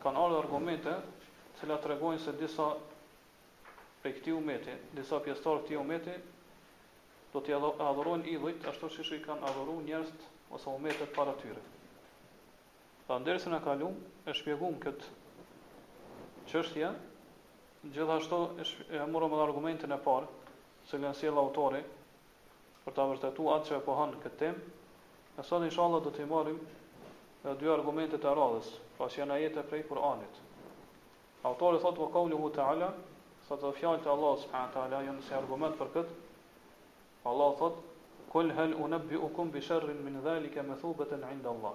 Kanë ardhur argumente të cilat tregojnë se disa prej këtij ummeti, disa pjesëtarë të këtij ummeti do t'i adhurojnë idhujt ashtu siç i kanë adhuru njerëzit ose ummetet para tyre. Pra nderisa ne kalum e shpjegum këtë çështje, gjithashtu e morëm edhe argumentin e parë, të cilin e sjell autori, për ta vërtetu atë që e pohon në këtë temë. E sot inshallah do t'i marrim edhe dy argumentet e radhës, pra që janë ajete prej Kur'anit. Autori thotë wa qawluhu ta'ala, pra te fjalët e Allahut subhanahu wa ta'ala janë si argument për këtë. Allah thotë kul hal unabbiukum bi sharrin min zalika mathubatan 'inda Allah.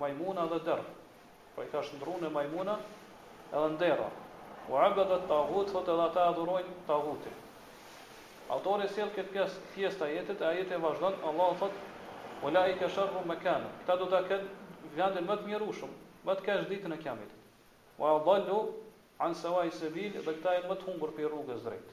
majmuna dhe derr. Pra i ka shndrru në majmuna edhe në derra. Wa abada tagut thot edhe ata adhurojnë tagutin. Autori sjell këtë pjesë pjesë të ajetit, e ajeti vazhdon, Allahu thot Ulaika sharru makana. Këta do ta kenë vendin më të mjerushëm, më të keq ditën e kiametit. Wa adallu an sawa'i sabil, dhe këta janë më të humbur prej rrugës drejt.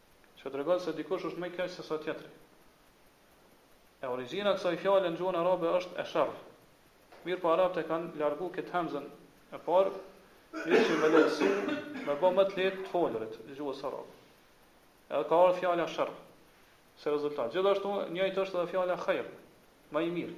Kjo tregon se dikush është më i keq sesa tjetri. E origjina e kësaj fjale në gjuhën arabe është esherr. Mirëpo arabët e kanë largu këtë hemzën e parë mënyrë që me lehtësu me bo më të lehtë të folurit të gjuhës arabe. Edhe ka ardhë fjala sherr si rezultat. Gjithashtu njëjtë është edhe fjala khair, më i mirë.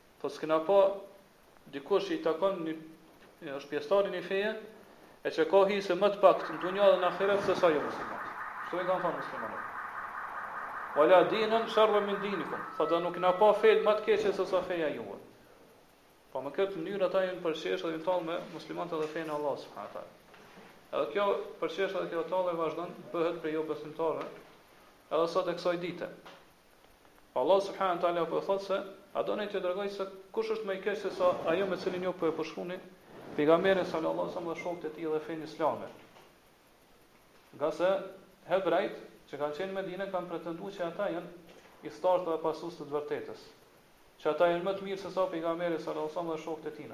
Po s'kena pa dikush që i takon që është pjesëtar i një feje e që ka hise më të paktë në dunja dhe në ahiret se sa ju muslimant. Kështu i kanë thënë muslimanëve. Wala dinën sharrë min dinikum. Tha dhe nuk kena pa fe më të keqe se sa feja juaj. Po në këtë mënyrë ata janë përqesh dhe janë tallë me muslimanët dhe fenë e Allahut subhanahu wa taala. Edhe kjo përqeshje edhe kjo tallje vazhdon bëhet prej jobesimtarëve. Edhe sot e kësaj dite. Allahu subhanahu wa taala po thotë se a doni t'ju tregoj se kush është më i keq se sa ajo me cilin ju po e përshkroni pejgamberin sallallahu alaihi wasallam dhe shokët e tij dhe fenë islame. Ngase hebrejt që kanë qenë në Medinë kanë pretenduar që ata janë ithtarë dhe pasues të vërtetës. Që ata janë më të mirë se sa pejgamberi sallallahu alaihi wasallam dhe shokët e tij.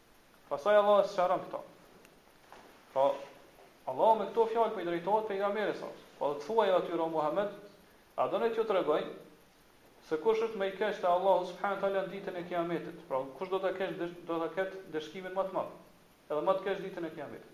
Pastaj Allah e sqaron këto. Pra, Allah me këto fjalë po i drejtohet pejgamberit sa. Po thotë thuaj atyre o Muhammed, a doni t'ju tregoj se kush është më i keq te Allahu subhanahu wa taala në ditën e Kiametit? Pra, kush do ta kesh do ta ketë ndëshkimin më të madh? Edhe më të keq ditën e Kiametit.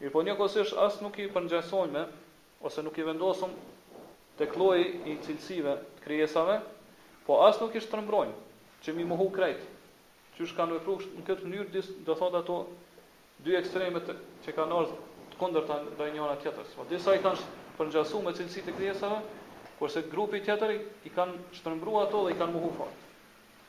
Mirëpo njëkohësisht as nuk i përngjajsojme ose nuk i vendosim tek lloji i cilësive të krijesave, po as nuk i shtrëmbrojmë, që m'i mohu krejt, qysh kanë vepru në këtë mënyrë dis do thotë ato dy ekstremet që kanë ardhë të kundërta ndaj njëra tjetrës. Po disa i kanë përngjajsu me cilësitë e krijesave, kurse grupi tjetër i kanë shtrëmbru ato dhe i kanë mohu fort.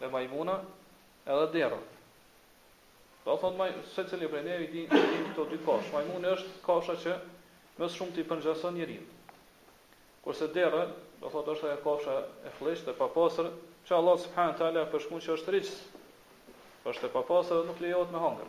e majmuna edhe derra. Do thotë secili prej neve i din këto dy kafshë. Majmuni është kafsha që më shumë i përngjason njerit. Kurse derra, do thotë është ajo kafsha e flliqtë, e papastër, që Allah subhanahu teala e përshkrun që është rixhs. Është e papastër dhe nuk lejohet me hangër.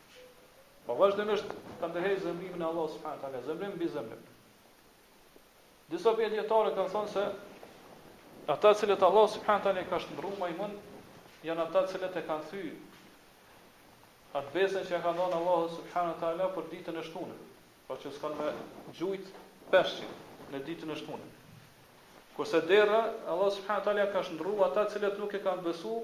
Po vazhdimisht kanë tërhek zemrimin e Allah subhanahu wa taala, zemrim mbi zemrim. Disa prej dijetarëve kanë thënë se ata të cilët Allah subhanahu wa taala i ka shndërruar majmuna janë ata të cilët e kanë thy atë besën që e ka dhënë Allahu subhanahu wa taala për ditën e shtunë, pra që s'kanë me gjujt peshq në ditën e shtunë. Kurse derra Allah subhanahu wa taala ka shndërruar ata të cilët nuk e kanë besuar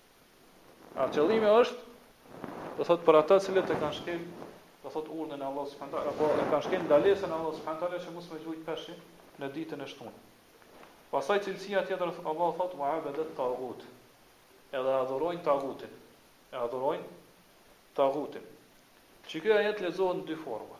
A qëllimi është, do thot për ata të cilët e kanë shkel, do thot urdhnin e Allahut subhanahu taala, apo e kanë shkel ndalesën e Allahut subhanahu taala që mos me gjujt peshq në ditën e shtunë. Pastaj cilësia tjetër Allahu thot wa abadat tagut. Edhe adhurojnë tagutin. E adhurojnë tagutin. Që ky ajet lexohet në dy forma.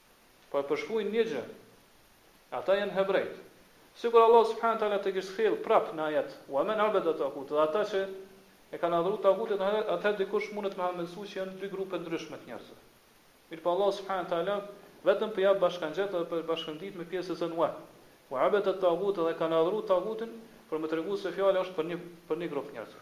Po e përshkruajnë një gjë. Ata janë hebrejtë. Sikur Allahu subhanahu wa taala të kishte thënë prapë në ajet, "Wa men abada taghut", dhe ata që e kanë adhuruar taghutin, atëherë dikush mundet me hamendësu që janë dy grupe ndryshme të njerëzve. Mirëpo Allahu subhanahu wa taala vetëm po ja bashkangjet dhe po i bashkangjitë me pjesëzën wa, wa abada taghut dhe kanë adhuruar taghutin, për me tregu se fjala është për një për një grup njerëzve.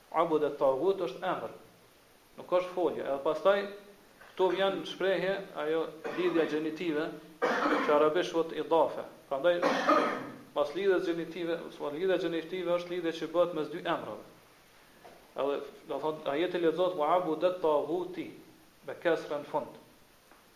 Abude Tagut është emër, nuk është folje. Edhe pastaj këtu vjen shprehje ajo lidhja gjenitive që arabisht quhet idafe. Prandaj pas lidhjes gjenitive, ose lidhja gjenitive është lidhje që bëhet mes dy emrave. Edhe do thot ajeti lexohet wa abudat taguti me kesre në fund.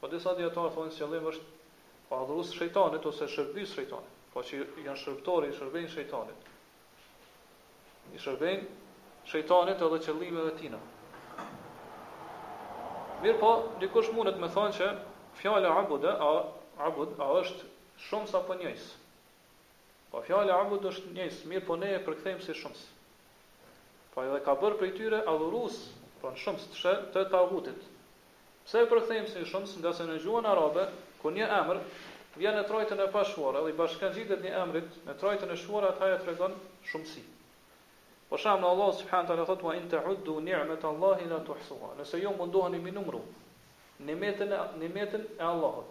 Po disa dijetarë thonë se qëllimi është pra adhurues shejtanit ose shërbys shejtanit, pra që janë shërbëtorë i shërbejnë shejtanit. I shërbejnë shejtanit edhe qëllimeve të tina. Mirëpo, dikush mundet me thonë që fjala abude, a, abud, a është shumës apo njëjës. Po fjala abud është njëjës, mirëpo ne e përkthejmë si shumës. Po edhe ka bërë prej tyre adhurus, pra në shumës të, të tagutit, Pse e përkthejmë si shumës, ngase në gjuhën arabe, kur një emër vjen në trajtën e pashquar edhe i bashkangjitet një emrit në trajtën e shquar atëherë tregon shumësi. Për shembull Allahu subhanahu wa taala thotë wa in ta'uddu ni'matallahi la tuhsuha, nëse ju mundoheni me numëru nimetin e nimetin e Allahut,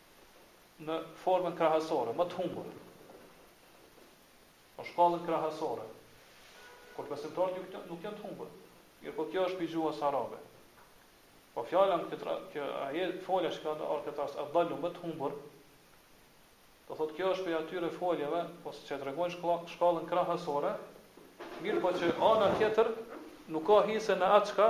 në formën krahasore, më të humbur. Në shkallën krahasore. Kur besimtarët nuk janë nuk janë të humbur. Mirëpo kjo është prej gjuhës arabe. Po fjala në këtë kjo aje folja që ka ardhur në këtë rast adallu më të humbur. Do thotë kjo është prej atyre foljeve ose që tregojnë shkallën krahasore. Mirëpo që ana tjetër nuk ka hise në atë çka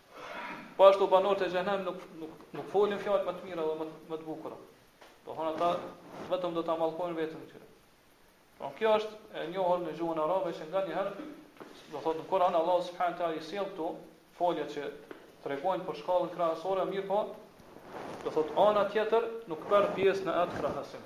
Po ashtu banorët e xhehenemit nuk nuk nuk folin fjalë më të mira dhe më më të bukura. Domethënë ata vetëm do ta mallkojnë veten e tyre. Po kjo është e njohur në gjuhën arabe që nganjëherë do thotë në Kur'an Allah subhanahu taala i sjell këtu folje që tregojnë për shkallën krahasore, mirëpo do thotë ana tjetër nuk merr pjesë në atë krahasim.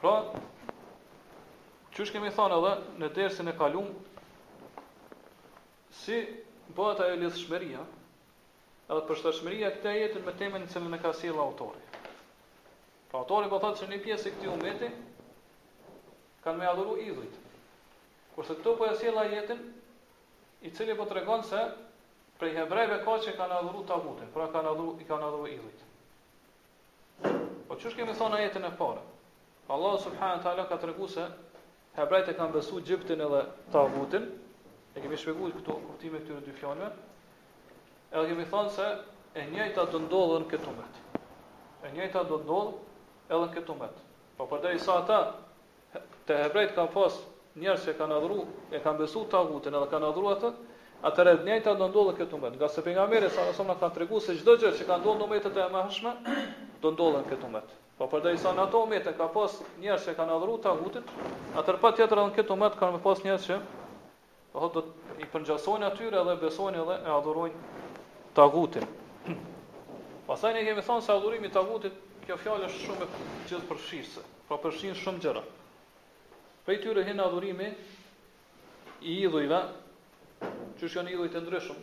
Pra, qysh kemi thonë edhe në dersin e kalum, si bëhet ajo lidhshmëria, edhe përshtatshmëria këtij ajeti me temën që na e ka sjellë autori. Pra, autori po thotë që një pjesë e këtij umeti, kanë me adhuru idhujt. Kurse këtu po e sjell ajetin, i cili po tregon se prej hebrejve ka që kanë adhuru tagutin, pra kanë adhuru, i kanë adhuru idhujt. Po qysh kemi thonë n'ajetin e parë. Allahu subhanahu wa taala ka treguar se hebrejt e kanë besuar xhibtin edhe Tagutin. E kemi shpjeguar këtu kuptimin e këtyre dy fjalëve. Edhe kemi thonë se e njëjta do ndodh edhe n'këtë umet. E njëjta do ndodh edhe n'këtë umet. Po përderisa ata te hebrejt kanë pas njerëz që kanë adhuru, e kanë besu tagutin edhe kanë adhuru atë, atëherë e njëjta do ndodh edhe n'këtë umet. Ngase pejgamberi alejhi selam na ka treguar se çdo gjë që ka ndodhur në umetet e mëhershme do ndodh edhe n'këtë umet. Po përderisa në ato umete ka pas njerëz që kanë adhuru tagutin, atëherë patjetër edhe në këtë umet ka me pas njerëz që Do thotë do të i përngjasojnë atyre dhe besojnë edhe e adhurojnë tagutin. Pastaj ne kemi thënë se adhurimi i tagutit, kjo fjalë është shumë e gjithëpërfshirëse, pra përfshin shumë gjëra. Prej tyre hyn adhurimi i idhujve, qysh janë idhuj të ndryshëm,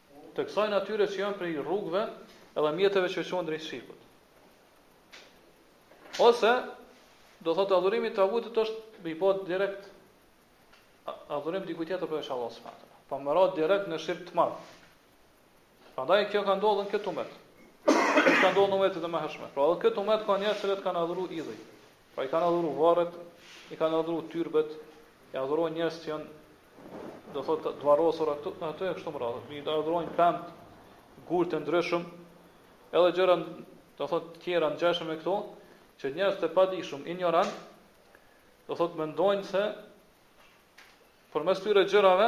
Të kësaj natyre që janë prej rrugëve edhe mjeteve që çojnë drejt shirkut. Ose do thotë adhurimi i tagutit është me i bë direkt adhurim dikujt tjetër përveç Allah subhanahu taala. Pra me ra direkt në shirk të madh. Prandaj kjo ka ndodhur në këtë umet. Kjo ka ndodhur në umetet e mëhershme. Pra edhe n'këtë umet ka njerëz që kanë adhuruar idhuj. Pra i kanë adhuru varret, i kanë adhuru tyrbet, i adhurojnë njerëz që janë do të thotë të varrosur aty aty e kështu me radhë. I adhurojnë pemët, gurët e ndryshëm, edhe gjëra do të thotë tjera ngjashme me këto, që njerëz të padijshëm, injorant, do thotë mendojnë se përmes këtyre gjërave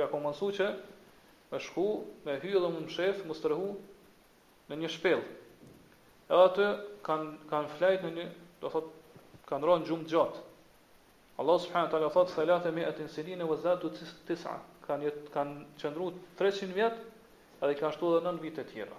Ja ka mësu që me shku, me hy edhe me u mshef, me u strehu në një shpellë. Edhe aty kanë kan flajt në një, do thot, kanë rënë n'gjumë t'gjatë. Allah subhanahu taala thot thalathe mietin sinine wazdadu tisa kanë kanë qëndru 300 vjet edhe kanë shtu edhe 9 vite tjera.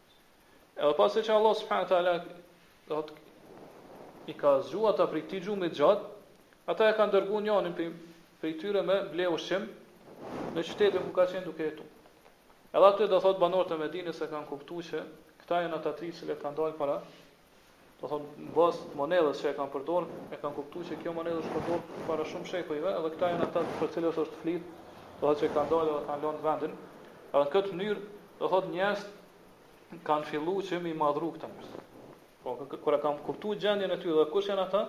Edhe pasi që Allah subhanahu wa taala do thot i ka zgju ata prej këtij gjumi të gjatë, ata e kanë dërguar njërin prej prej tyre me ble ushqim në qytetin ku kanë qenë duke jetu. Edhe aty do thot banorët e Medinës e kanë kuptuar që këta janë ata të rinj që kanë dalë para do thon në bazë të monedhës që e kanë përdorë, e kanë kuptuar që kjo monedhë është përdorë para shumë shekujve, edhe këta janë ata për të cilët është flit, do thotë që kanë dalë dhe kanë lënë vendin. Edhe në këtë mënyrë, do thotë njerëzit kanë filluar që mi madhru këta njerëz. Po kur e kanë kuptuar gjendjen e tyre dhe kush janë ata,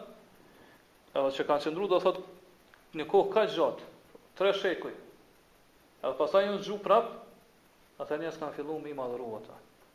edhe që kanë qëndruar do thotë në kohë kaq gjatë, tre shekuj. Edhe pastaj janë zgju prap, ata njerëzit kanë filluar mi madhru ata.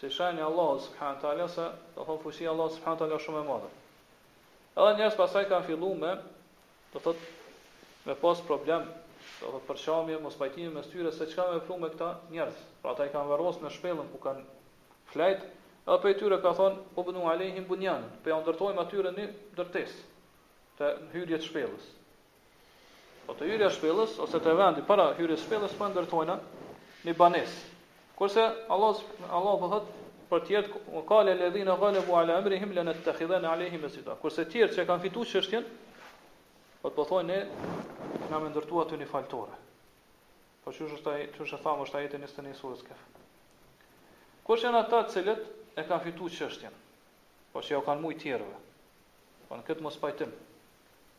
Si shenjë e Allahut subhanahu wa taala se do thotë fuqia e Allahut subhanahu wa taala është shumë e madhe. Edhe njerëzit pastaj kanë filluar me do thotë me pas problem, do thotë përçarje, mospajtime mes tyre se çka me vepru me këta njerëz. Pra ata i kanë varros në shpellën ku kanë flejt, edhe prej tyre ka thonë ubnu alehim bunyan, po jau ndërtojmë atyre një ndërtesë te hyrja e shpellës. Po te hyrja e shpellës ose te vendi para hyrjes së shpellës po ndërtojmë një banesë. Kurse Allah Allah po thot për të tjerët kale ledhina galebu ala amrihim lanattakhidhanna alehim masjida. Kurse të tjerët që e kanë fituar çështjen po të po thonë ne kena me ndërtu aty një faltore. Po ky është ajeti, siç thamë është ajeti njëzet e një i sures Kehf. Kush janë ata të cilët e kanë fituar çështjen? Po që jau kanë mujt të tjerëve. Po në këtë mospajtim.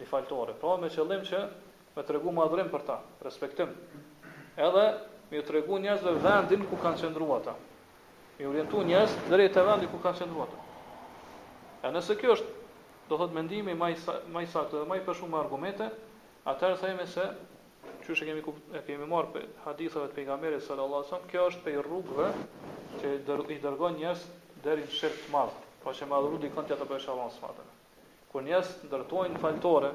Një faltore, pra me qëllim që me tregu madhërim për ta, respektim. Edhe me ju tregu njerëzve vendin ku kanë qëndru ata. Me ju orientu njerëzit deri te vendi ku kanë qëndru ata. E nëse kjo është, do thot mendimi ma i, ma i saktë dhe ma i përforcum me argumente, atëherë themi se, siç e kemi, e kemi marrë prej haditheve të pejgamberit sallallahu alaihi wasallam, kjo është prej rrugëve që i dërgon njerëzit deri në shirk të madh, pra që me adhuru dikon tjetër përveç Allahut subhanahu taala. kur njerëzit ndërtojnë faltore,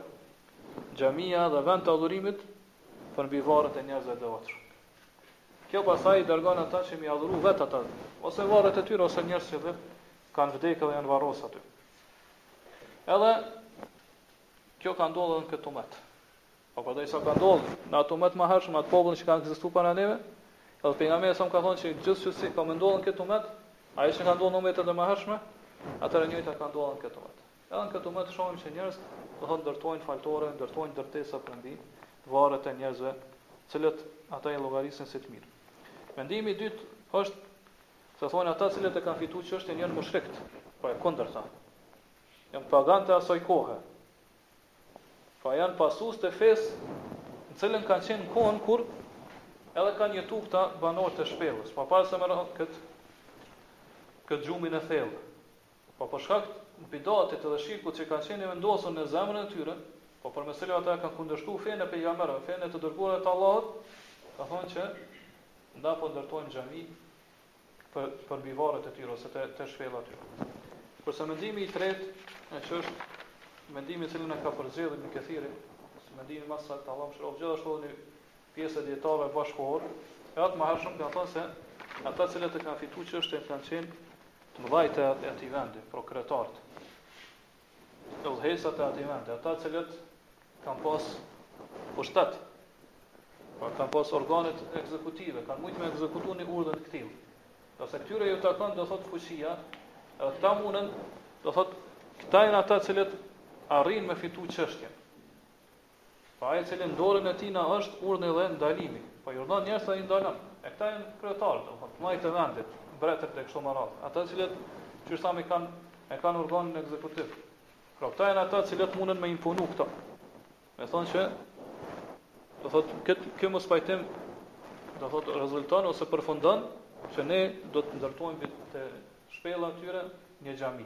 xhamia dhe vend të adhurimit përmbi varret e njerëzve të devotshëm. Kjo pastaj i dërgon ata që mi adhuru vetë ata, ose varret e tyre, ose njerëzit që veç kanë vdekë dhe janë varros aty. Edhe kjo ka ndodhur në këtë umet. Po pastaj siç ka ndodhur në atë umet më hershme, atë popullin që ka ekzistuar para neve, edhe pejgamberi salallahu ka thonë se gjithçka ka me ndodhur në këtë umet, ajo që ka ndodhur në umetet e mëhershme, atëherë e njëjta ka me ndodhur në këtë umet. Edhe në këtë umet shohim se njerëz do të ndërtojnë faltore, ndërtojnë ndërtesa përmbi varret e njerëzve, të cilët ata i llogarisin si të mirë. Mendimi i dytë është se thonë ata të cilët e kanë fituar çështjen janë mushrikët, pra e kundërta. Janë paganët e asaj kohe. Pra janë pasues të fesë në të cilën kanë qenë në kohën kur edhe kanë jetu këta banorë të shpellës, pra para se me ra në këtë, këtë gjumin e thellë. Po për shkak të bidatit dhe shirkut që kanë qenë i vendosur në zemrën e tyre, pra përmes të cilëve ata kanë kundërshtu fenë e pejgamberëve, fenë e të dërguarve të Allahut, kanë thonë që na po ndërtojmë xhami për përmbi varret e tyre ose te te shpella e tyre. Kurse mendimi i tretë, e që është mendimi i cilin e ka përzgjedhur Ibn Kathiri, si mendim më i saktë, Allahu e mëshiroftë, gjithashtu edhe një pjesë e dijetarëve bashkëkohorë, e ata më të hershëm kanë thënë se ata të cilët e kanë fituar çështjen kanë qenë të mëdhenjtë e atij vendi, pra kryetarët. Udhëheqësit e atij vendi, ata të cilët kanë pas pushtet, pra kanë pas organet ekzekutive, kanë mujtë me ekzekutu një urdhër të këtillë. Ngase këtyre ju takon, do thotë fuqia, edhe këta munën, do thotë, këta janë ata të cilët arrijnë me fitu çështjen. Pra ai i cili në dorën e tijna është urdhri dhe ndalimi, po i urdhëron njerëzit dhe i ndalon. E këta janë kryetarët, domethënë të mëdhenjtë e vendit, mbretërit e kështu me radhë. Ata të cilët, qysh thamë, kanë e kanë organin ekzekutiv. Pra këta janë ata të cilët mundën me imponu këto. Me thonë që do thotë këtë ky mospajtim do thotë rezulton ose përfundon që ne do të ndërtojmë te shpella e tyre një xhami.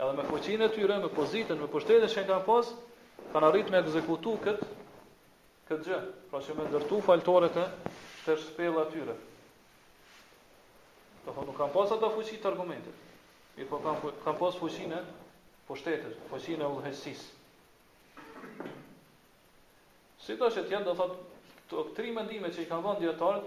Edhe me fuqinë e tyre, me pozitën, me pushtetin që kanë pas, kanë arrit me ekzekutu kët këtë gjë, pra që me ndërtu faltore te shpella e tyre. Domethënë, nuk kanë pas ata fuqi të argumentit, mirëpo kanë, kanë pas fuqinë e pushtetit, fuqinë e udhëheqësisë. Sido që të jetë, do thotë, te tri mendimet që i kanë dhënë dijetarët,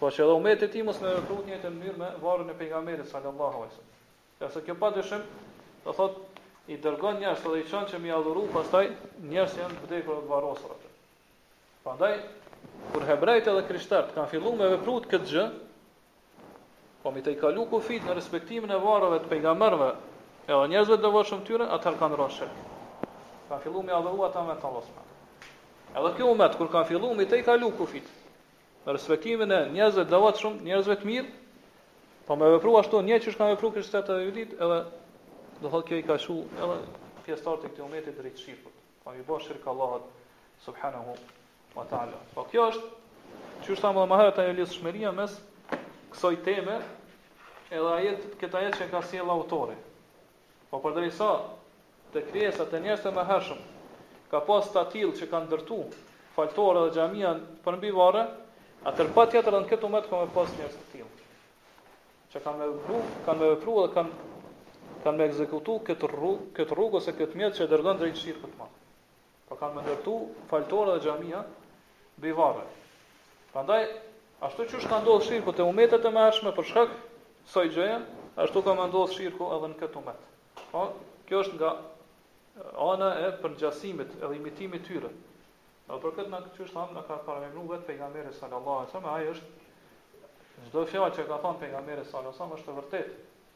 Pra që edhe ummeti i tij mos me vepru në të njëjtën mënyrë me varrin e pejgamberit sallallahu alaihi wasallam. Ngase kjo pa dyshim, do thot i dërgon njerëzit edhe i çon që me i adhuru pastaj njerëz që janë të vdekur apo të varrosur aty. Prandaj kur hebrejt edhe të krishterët kanë filluar me vepru këtë gjë, pra me i tejkalu kufijtë në respektimin e varreve të pejgamberëve, edhe njerëzve të devotshëm të tyre, atëherë kanë rënë në shirk. Kanë filluar me i adhuru ata me Allahun subhanahu. Edhe ky umet kur kanë filluar me i tejkalu kufijtë, Në respektimin e njerëzve të devotshëm, njerëzve të mirë, po me vepru ashtu qysh kanë vepru krishterët e judit, edhe do thotë kjo i ka çu edhe pjesëtarët e këtij umetit drejt shirkut, pra me i bo shirk Allahut, subhanahu wa ta'ala. Po kjo është, qysh thamë edhe ma herët lidhshmëria mes kësaj teme, edhe ajetit, këtij ajeti që ka sjell autori. Po përderisa te krijesat e njerëzve të mëhershëm ka pas të tillë që kanë ndërtu faltore dhe xhamia përmbi varre, atëherë patjetër edhe në këtë umet ka me pas njerëz të tillë, që kanë me vepru, kanë me vepru dhe kanë kanë me ekzekutu këtë rrugë, këtë rrugë ose këtë mjet që e dërgon drejt shirkut të madh. Po kanë me ndërtu faltore dhe xhamia mbi varre. Prandaj ashtu qysh ka ndodhur shirku te umetet e mëhershme për shkak kësaj gjëje, ashtu ka me ndodh shirku edhe në këtë umet. Po, kjo është nga ana e përngjasimit edhe imitimit të tyre. Dhe për këtë na qysh thamë, na ka paralajmëru vetë pejgamberi sallallahu alaihi wasallam, ai është çdo fjalë që ka thënë pejgamberi sallallahu alaihi wasallam është e vërtetë.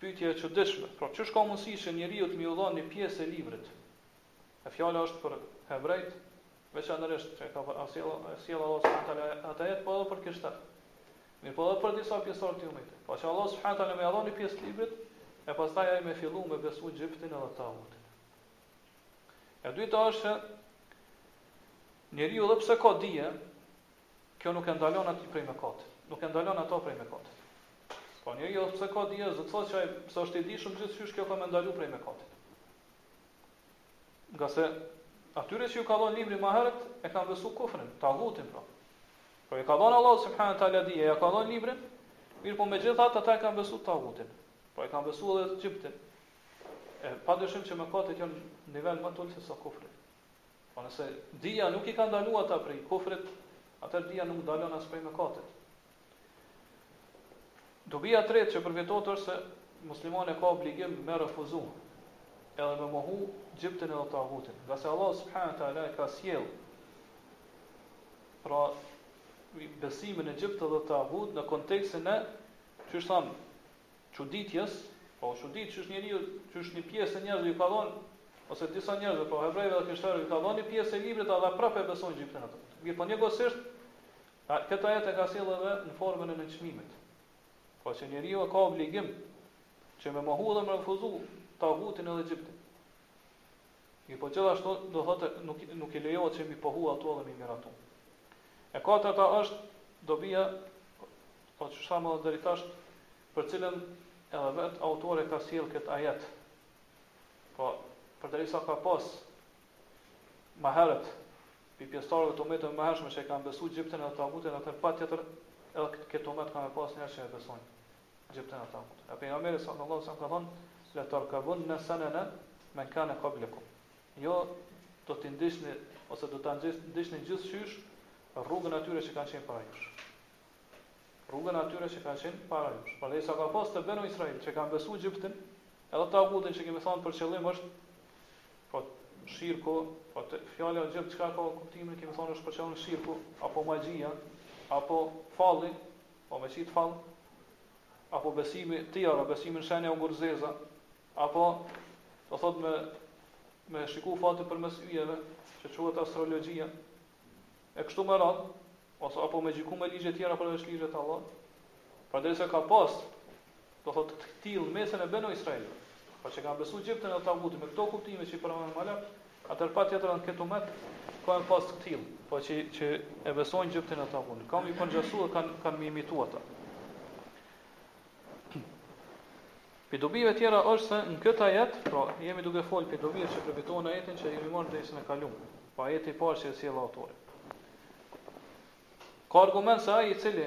Pyetje e çuditshme. Pra qysh ka mundësi që njeriut me iu dhanë një pjesë e librit? E fjala është për hebrejt, veçanërisht që e ka sjell Allahu subhanahu teala atë ajet po edhe për krishterët. Mirëpo edhe për disa pjesëtarë të umetit. Pra që Allahu subhanahu teala me ia dhanë një pjesë të librit e pastaj ai me fillu me besu Xhibtin edhe Tagutin. E dyta është që njeriu edhe pse ka dije, Kjo nuk e ndalon atë prej mëkatit. Nuk e ndalon atë prej mëkatit. Po njeriu edhe pse ka dije, s'do të thotë se ai pse është i dijshëm gjithçysh kjo ka me ndalu prej mëkatit. Ngase atyre që iu ka dhënë libri më herët e kanë besu kufrin, tagutin pra. Po i ka dhënë Allahu subhanahu teala dije, ia ka dhënë librin, mirëpo megjithatë ata e kanë besu tagutin. Po e kanë besu edhe xhibtin. E pa dyshim që mëkatet janë në nivel më të ulët sesa kufri. Po nëse dija nuk i ka ndalu ata prej kufrit, atëherë dija nuk ndalon as prej mëkatit. Dobia e tretë që përfitohet është se muslimani ka obligim me refuzu edhe me mohu xhibtin edhe tagutin, ngase Allahu subhanahu wa taala e ka sjellë pra besimin e xhibtit dhe tagutit në kontekstin e qysh thonë Çuditjes, pra u çudit qysh njeriu, qysh një pjesë e njerëzve iu ka dhënë, ose disa njerëzve, pra hebrejve dhe krishterëve iu ka dhënë një pjesë e Librit edhe prapë e besojnë xhibtin. Mirëpo njëkohësisht këtë ajet e ka sjellë edhe në formën e nënçmimit. Pra që njeriu e ka obligim që me mohu dhe me refuzu tagutin edhe xhibtin. Mirëpo gjithashtu do thotë nuk nuk i lejohet që mi pohu ato dhe mi miratu. E katërta është dobia ma e rëndësishme deri tash për cilën edhe vet autori ka sjell këtë ajet. Po përderisa ka pas më herët pi pjesëtarëve të umeteve ma të hershme që e kanë besu xhibtin edhe tagutin atëherë patjetër edhe në këtë umet ka me pas njerëz që e besojnë. Xhibtin edhe tagutin. E pejgamberi sallallahu alaihi wasallam ka thënë, "La tarkabunna sanana men kana qablakum." Ju do të ndiqni ose do ta ndiqni gjithqysh rrugën e atyre që kanë qenë para jush. Rrugën e atyre që kanë qenë para jush. Përderisa ka pas te benu Israil që kanë besu xhibtin, edhe tagutin që kemi thënë për qëllim është po shirku, po të, fjala xhibt çka ka kuptimin kemi thënë është për qëllim shirku apo magjia apo falli, Po me qit fall apo besimi tijara besimi në shenja ogurzeza apo do thot me me shiku fatin përmes yjeve që quhet astrologjia e kështu me radh ose apo me gjiku me ligje tjera përveç ligjit të Allahut përderisa ka pas Do thotë të tillë në mesin e benu Israil. Pra që kanë besu Xhibtin dhe Tagutin me këto kuptime që i përmendëm më lart, atëherë patjetër edhe në këtë umet ka me pas të tillë, pra që që e besojnë Xhibtin dhe Tagutin. Kanë me i përngjasu dhe kanë kanë me imitu ata. Pi dobive tjera është se në këtë ajet, pra jemi duke fol pi dobive që përfitohen nga ajeti që e kemi marrë në dersin e kaluar. Pra ajeti i parë që e sjell autori. Ka argument se ai i cili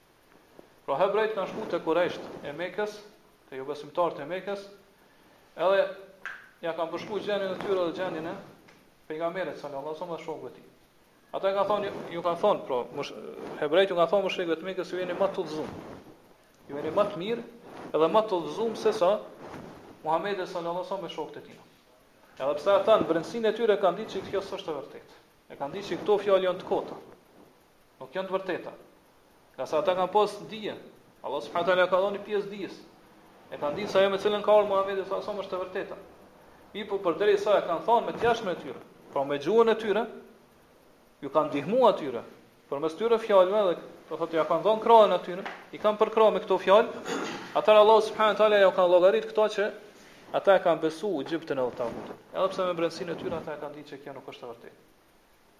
Pra hebrejt kanë shku te kurejshët e Mekës, te jobesimtarët e Mekës, edhe ja kanë përshkru gjendjen e tyre dhe gjendjen e pejgamberit sallallahu alaihi wasallam dhe shokëve të tij. Ata ju kanë thonë, ju kanë thonë, pra, mush, hebrejt ju kanë thonë mushrikëve të Mekës, ju jeni më të udhëzum, ju jeni më të mirë, edhe më të udhëzum se sa Muhammedi sallallahu alaihi wasallam dhe shokët e tina. Edhe pse ata në brendësinë e tyre e kanë ditë që kjo s'është e vërtetë. E kanë ditë që këto fjallë janë të kota. Nuk janë të vërteta. Ngase ata kanë pas dije. Allah subhanahu wa taala ju ka dhënë pjesë të dijes. E kanë ditë se ajo me cilën ka ardhur Muhamedi sallallahu alaihi wasallam është e vërteta. Mirëpo përderisa e kanë thënë me të jashtmen e tyre, pra me gjuhën e tyre, ju kanë ndihmuar atyre. Përmes këtyre fjalëve dhe do thotë ja kanë dhënë krahun atyre, i kanë përkrahë me këto fjalë. Atëherë Allah subhanahu wa taala ja ka llogarit këto që ata e kanë besuar xhibtin edhe tagutin. Edhe pse me brendsinë e tyre ata e kanë ditë se kjo nuk është e vërtetë.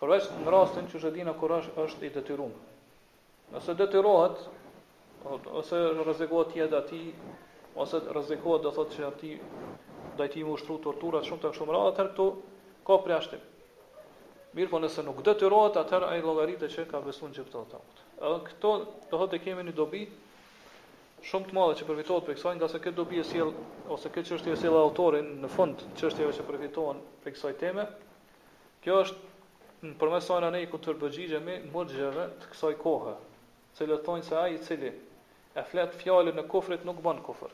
Përveç në rastin që është nën ikrah është i detyrum. Nëse detyrohet, ose rrezikohet jeta e tij, ose rrezikohet do thotë që ndaj tij me ushtru tortura të shumëllojshme, atëherë këtu ka përjashtim. Mirëpo nëse nuk detyrohet, atëherë ai llogaritet që ka besu xhibtin dhe tagutin. Edhe këtu, do thot e kemi një dobi, shumë të madhe që përfitohet prej kësaj, ngase kjo dobi e sjell ose kjo çështje e sjell edhe autorin në fund të çështjeve që përfitohen prej kësaj teme. Kjo është përmes saj na ne i kundërpërgjigjemi murxhive të kësaj kohe, të cilët thonë se ai i cili e flet fjalën e kufrit nuk bën kufër,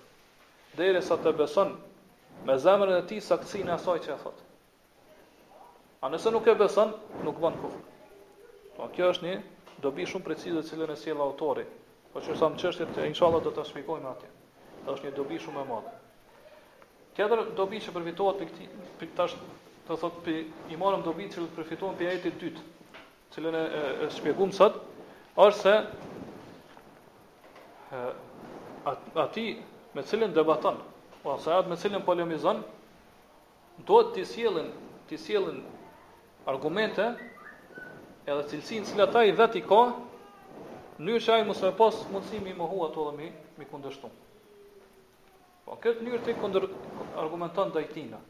derisa të beson me zemrën e tij saktësinë e asaj që e thotë. A nëse nuk e beson, nuk bën kufër. Po kjo është një dobi shumë precize të cilën e sjell autori. Po që sa më çështje të inshallah do ta shpjegojmë atje. Është një dobi shumë e madhe. Tjetër dobi që përfitohet prej këtij, tash do thot po i marrim dobi që përfitohen prej ajetit të dytë, të cilën e, e, e shpjegum sot, është se atë me cilën debaton, ose atë me cilën polemizon, duhet të sjellim, të sjellim argumente edhe cilësinë që ata i vetë i ka, në mënyrë që ai mos me pas mundësi mi mohu ato dhe mi, mi kundështu. Po, këtë mënyrë të kundërargumenton dhe i tina.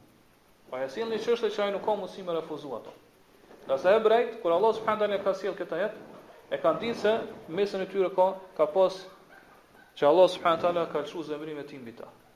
Po, e sjellim çështje që ai nuk ka mundësi me refuzu ato. Ngase ebrejt, kur Allah subhanehu e ka sjellë këtë ajet, e kanë ditë se në mesin e tyre ka, ka pas që Allah subhanahu teala ka lëshu zemrimin e tij mbi ta.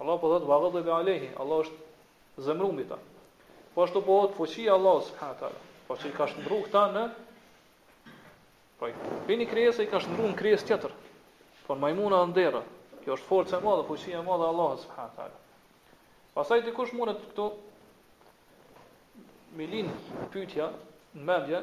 Allahu po thotë wa ghadiba alejhi, Allahu është zemru mbi ta. Po ashtu po është fuqia e Allahut subhanahu teala, po që i ka shndruar këta në po, pi një krijese i ka shndruar në krijesë tjetër. Po në majmuna, në derra. Kjo është forca e madhe, fuqia e madhe e Allahut subhanahu teala. Pastaj dikush mundet këtu mi lind pyetja në mendje,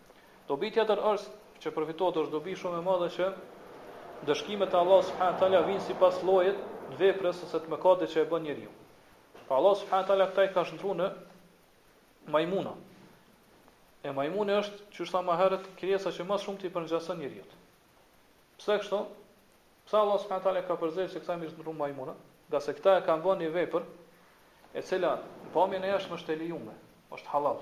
Dobi tjetër është që përfitohet është dobi shumë e madhe që ndëshkimet e Allahut subhanahu teala vijnë sipas llojit të veprës ose të mëkatit që e bën njeriu. Pra Allahu subhanahu teala këta i ka shndruar në majmuna. E majmuni është, siç e thamë herët, krijesa që më së shumti i përngjason njeriut. Pse kështu? Pse Allah subhanahu teala ka përzgjedhur që këta mi shndrru në majmuna? Ngase këta e kanë bën një vepër e cila në pamjen e jashtme është e lejuar, është halal.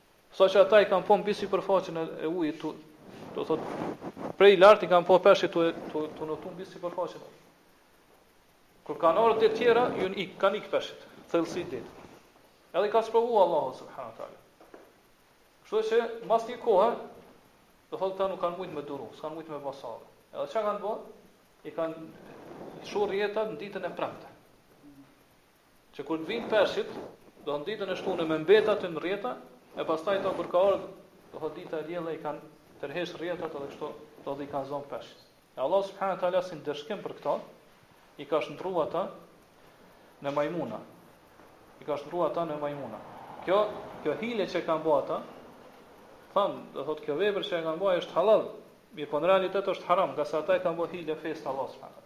Sa që ata i kanë pa mbi sipërfaqen e, e ujit, tu, do thot, prej lart i kanë pa peshqit tu, tu, tu notu mbi sipërfaqen. Kur kanë ardhur ditë tjera, ju kanë ik, kanë ik peshqit në thellësi deti. Edhe i ka sprovu Allahu subhanahu taala. Kështu që mas një kohë, do thotë ata nuk kanë mujtë me duru, s'kanë mujtë me ba sabër. Edhe çka kanë bërë? I kanë çu rrjetat në ditën e premte. Që kur të vijnë peshqit, do të ditën e shtunë me mbet aty në rrjeta, e pastaj kur ka ardhur do thotë dita e diel i kanë tërheq rrjetat edhe kështu do të i kanë zënë peshqit. E Allah subhanahu taala si ndëshkim për këtë i ka shndrua ata në majmuna. I ka shndrua ata në majmuna. Kjo kjo hile që kanë bërë ata, thamë, do thotë kjo vepër që e kanë bërë është halal, mirëpo në realitet është haram, ngase ata e kanë bërë hile fesë së Allah subhanahu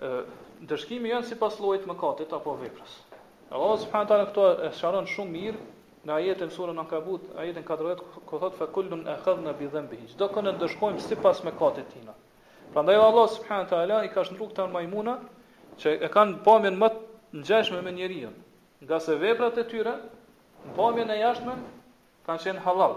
E, ndëshkimi janë sipas llojit të mëkatit apo veprës. Allah subhanahu taala këtë e sqaron shumë mirë në ajetin surën Ankabut, ajetin 40, ku thotë fa kullun akhadna bi dhanbihi. Çdokënd e ndëshkojmë sipas mëkatit të tina. Prandaj Allah subhanahu taala i ka shndruar këta majmuna që e kanë pamjen më të ngjashme me njeriu, ngase veprat e tyre në pamjen e jashtme kanë qenë halal.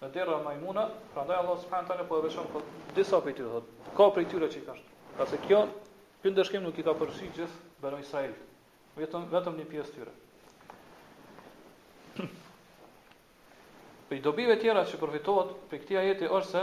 Në derra e majmuna, prandaj Allahu subhanahu teala po e veçon ka disa prej tyre thotë. Ka prej tyre që i ka shndërru. Ngase kjo ky ndëshkim nuk i ka përfshi gjithë Banu Israil, vetëm vetëm një pjesë tyre. Prej dobive tjera që përfitohet prej këtij ajeti është se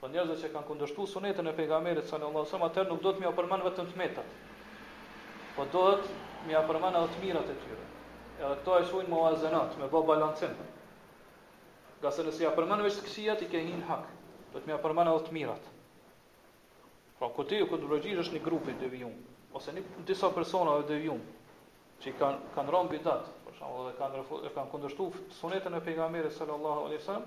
Po njerëzit që kanë kundërshtuar sunetin e pejgamberit sallallahu alajhi wasallam, atëherë nuk duhet me përmend vetëm të metat. Po duhet me ia përmend edhe të mirat e tyre. Edhe këtë e quajnë muazenat, me bë balancim. Ngase nëse ia përmend veç të këqijat i ke hin hak. Duhet me ia përmend edhe të mirat. Pra kur ti kundërshton një grup të devijum, ose një disa persona të devijum që kanë kanë rënë në bidat, për shembull, edhe kanë kanë kundërshtuar sunetin e pejgamberit sallallahu alajhi wasallam,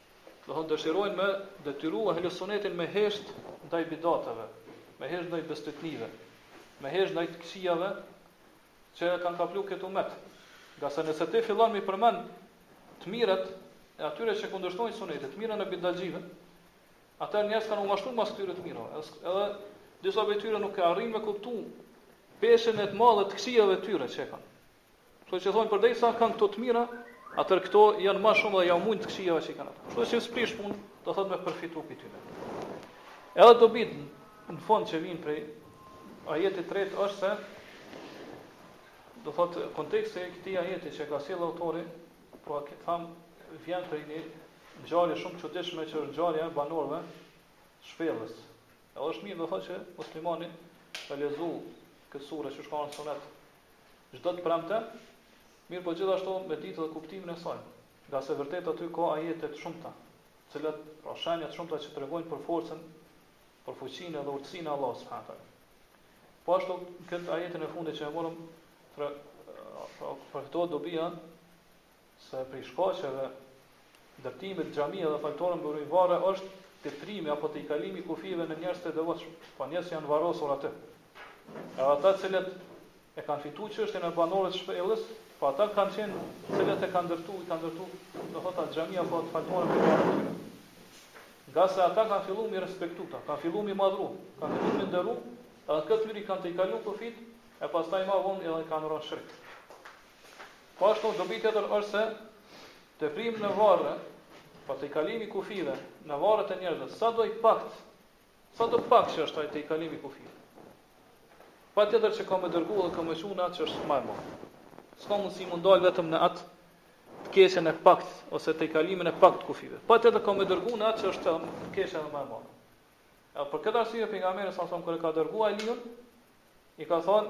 Do thotë dëshirojnë me detyru ehlu sunetin me hesht ndaj bidateve, me hesht ndaj bestetnive, me hesht ndaj të këqijave që e kanë kaplu këtë umet. Ngase nëse ti fillon me i përmend të mirat e atyre që kundërshtojnë sunetit, të mirat e bidatxhive, atëherë njerëz kanë me u mashtru mas këtyre të mirave. Edhe, edhe disa prej tyre nuk e arrin me kuptu peshën e madhe të këqijave të tyre që e kanë. Kështu që thonë përderisa kanë këto të mira, atër këto janë më shumë dhe i mundin të këqijat që kanë ato. Kështu që s'prish punë, do thotë me përfitu prej tyre. Edhe dobitë në fund që vijnë prej ajetit të tretë është se do thotë konteksti i këtij ajeti që ka sjellë autori, pra thamë vjen prej një ngjarje shumë të çuditshme që është ngjarja e banorëve të shpellës. Edhe është mirë do thotë që muslimani ta lexojë këtë sure që është sunet çdo të premte, mirëpo gjithashtu me ditë dhe kuptimin e saj, ngase vërtet aty ka ajete të shumta, të cilat pra shenja të shumta që tregojnë për forcën, për fuqinë dhe urtësinë e Allahut subhanahu teala. Po ashtu në këtë ajetin e fundit që e morëm pra përfitohet dobia se prej shkaqeve ndërtimit xhamia dhe faltore mbi varre është tepërimi apo tejkalimi i kufijve në njerëz të devotshëm, pra njerëz që janë varrosur aty. Edhe ata të cilët e kanë fituar çështjen e banorëve të shpellës, po ata kanë qenë të cilët e kanë ndërtuar, i kanë ndërtuar, do thotë atë xhami apo atë faltoren mbi varre të tyre. Nga se ata kanë filluar mi respektu ta, kanë filluar mi madhru, kanë filluar mi nderu, edhe kështu i kanë tejkalu kufit, e pastaj ma vonë edhe kanë rënë në shirk. Po ashtu dobi tjetër është se teprimi në varre, pra tejkalimi i kufijve në varret e njerëzve, sado i paktë, sado pak që është ai tejkalim i kufijve. Patjetër që ka me dërgu dhe ka me çu në atë që është më e madh. S'ka mundësi m'u ndal vetëm në atë të keqen e pakt ose tejkalimin e pakt kufijve. Patjetër ka me dërgu në atë që është e keqe edhe më e madhe. E për këtë arsye pejgamberi sallallahu alajhi wasallam kur e ka dërguar Aliun, i ka thonë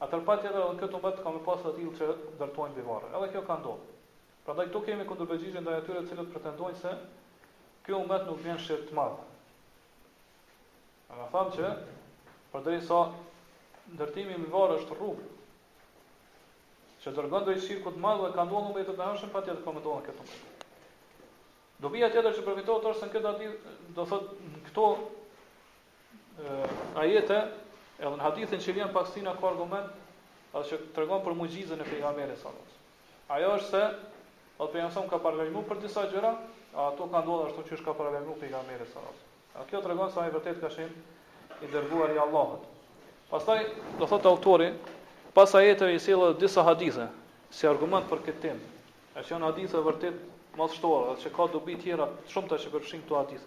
Atëherë patjetër edhe ky ummet ka me pas të tillë që ndërtojnë mbi varre. Edhe kjo ka ndodhur. Prandaj këtu kemi kundërpërgjigje ndaj atyre të cilët pretendojnë se ky ummet nuk bjen shirk të madh. Atëherë themi që përderisa ndërtimi mbi varre është rrugë që dërgon drejt shirkut të madh dhe ka ndodhur n'ummet, atëherë patjetër ka ndodhur këtu. Dobia tjetër që përfitohet është se në këtë hadith do thotë këto ajete edhe në hadithin që vjen pas tij ka argument atë që tregon për muxhizën e pejgamberi sallallahu Ajo është se po pejgamberi ka paralajmëruar për disa gjëra, ato kanë ndodhur ashtu siç ka paralajmëruar pejgamberi sallallahu alajhi wasallam. Kjo tregon se ai vërtet ka qenë i dërguar i Allahut. Pastaj do thotë autori, pas ajeteve i sjell edhe disa hadithe si argument për këtë temë. Është janë hadithe vërtet madhështore, që ka dobi tjera shumë të që përfshin këto hadithe.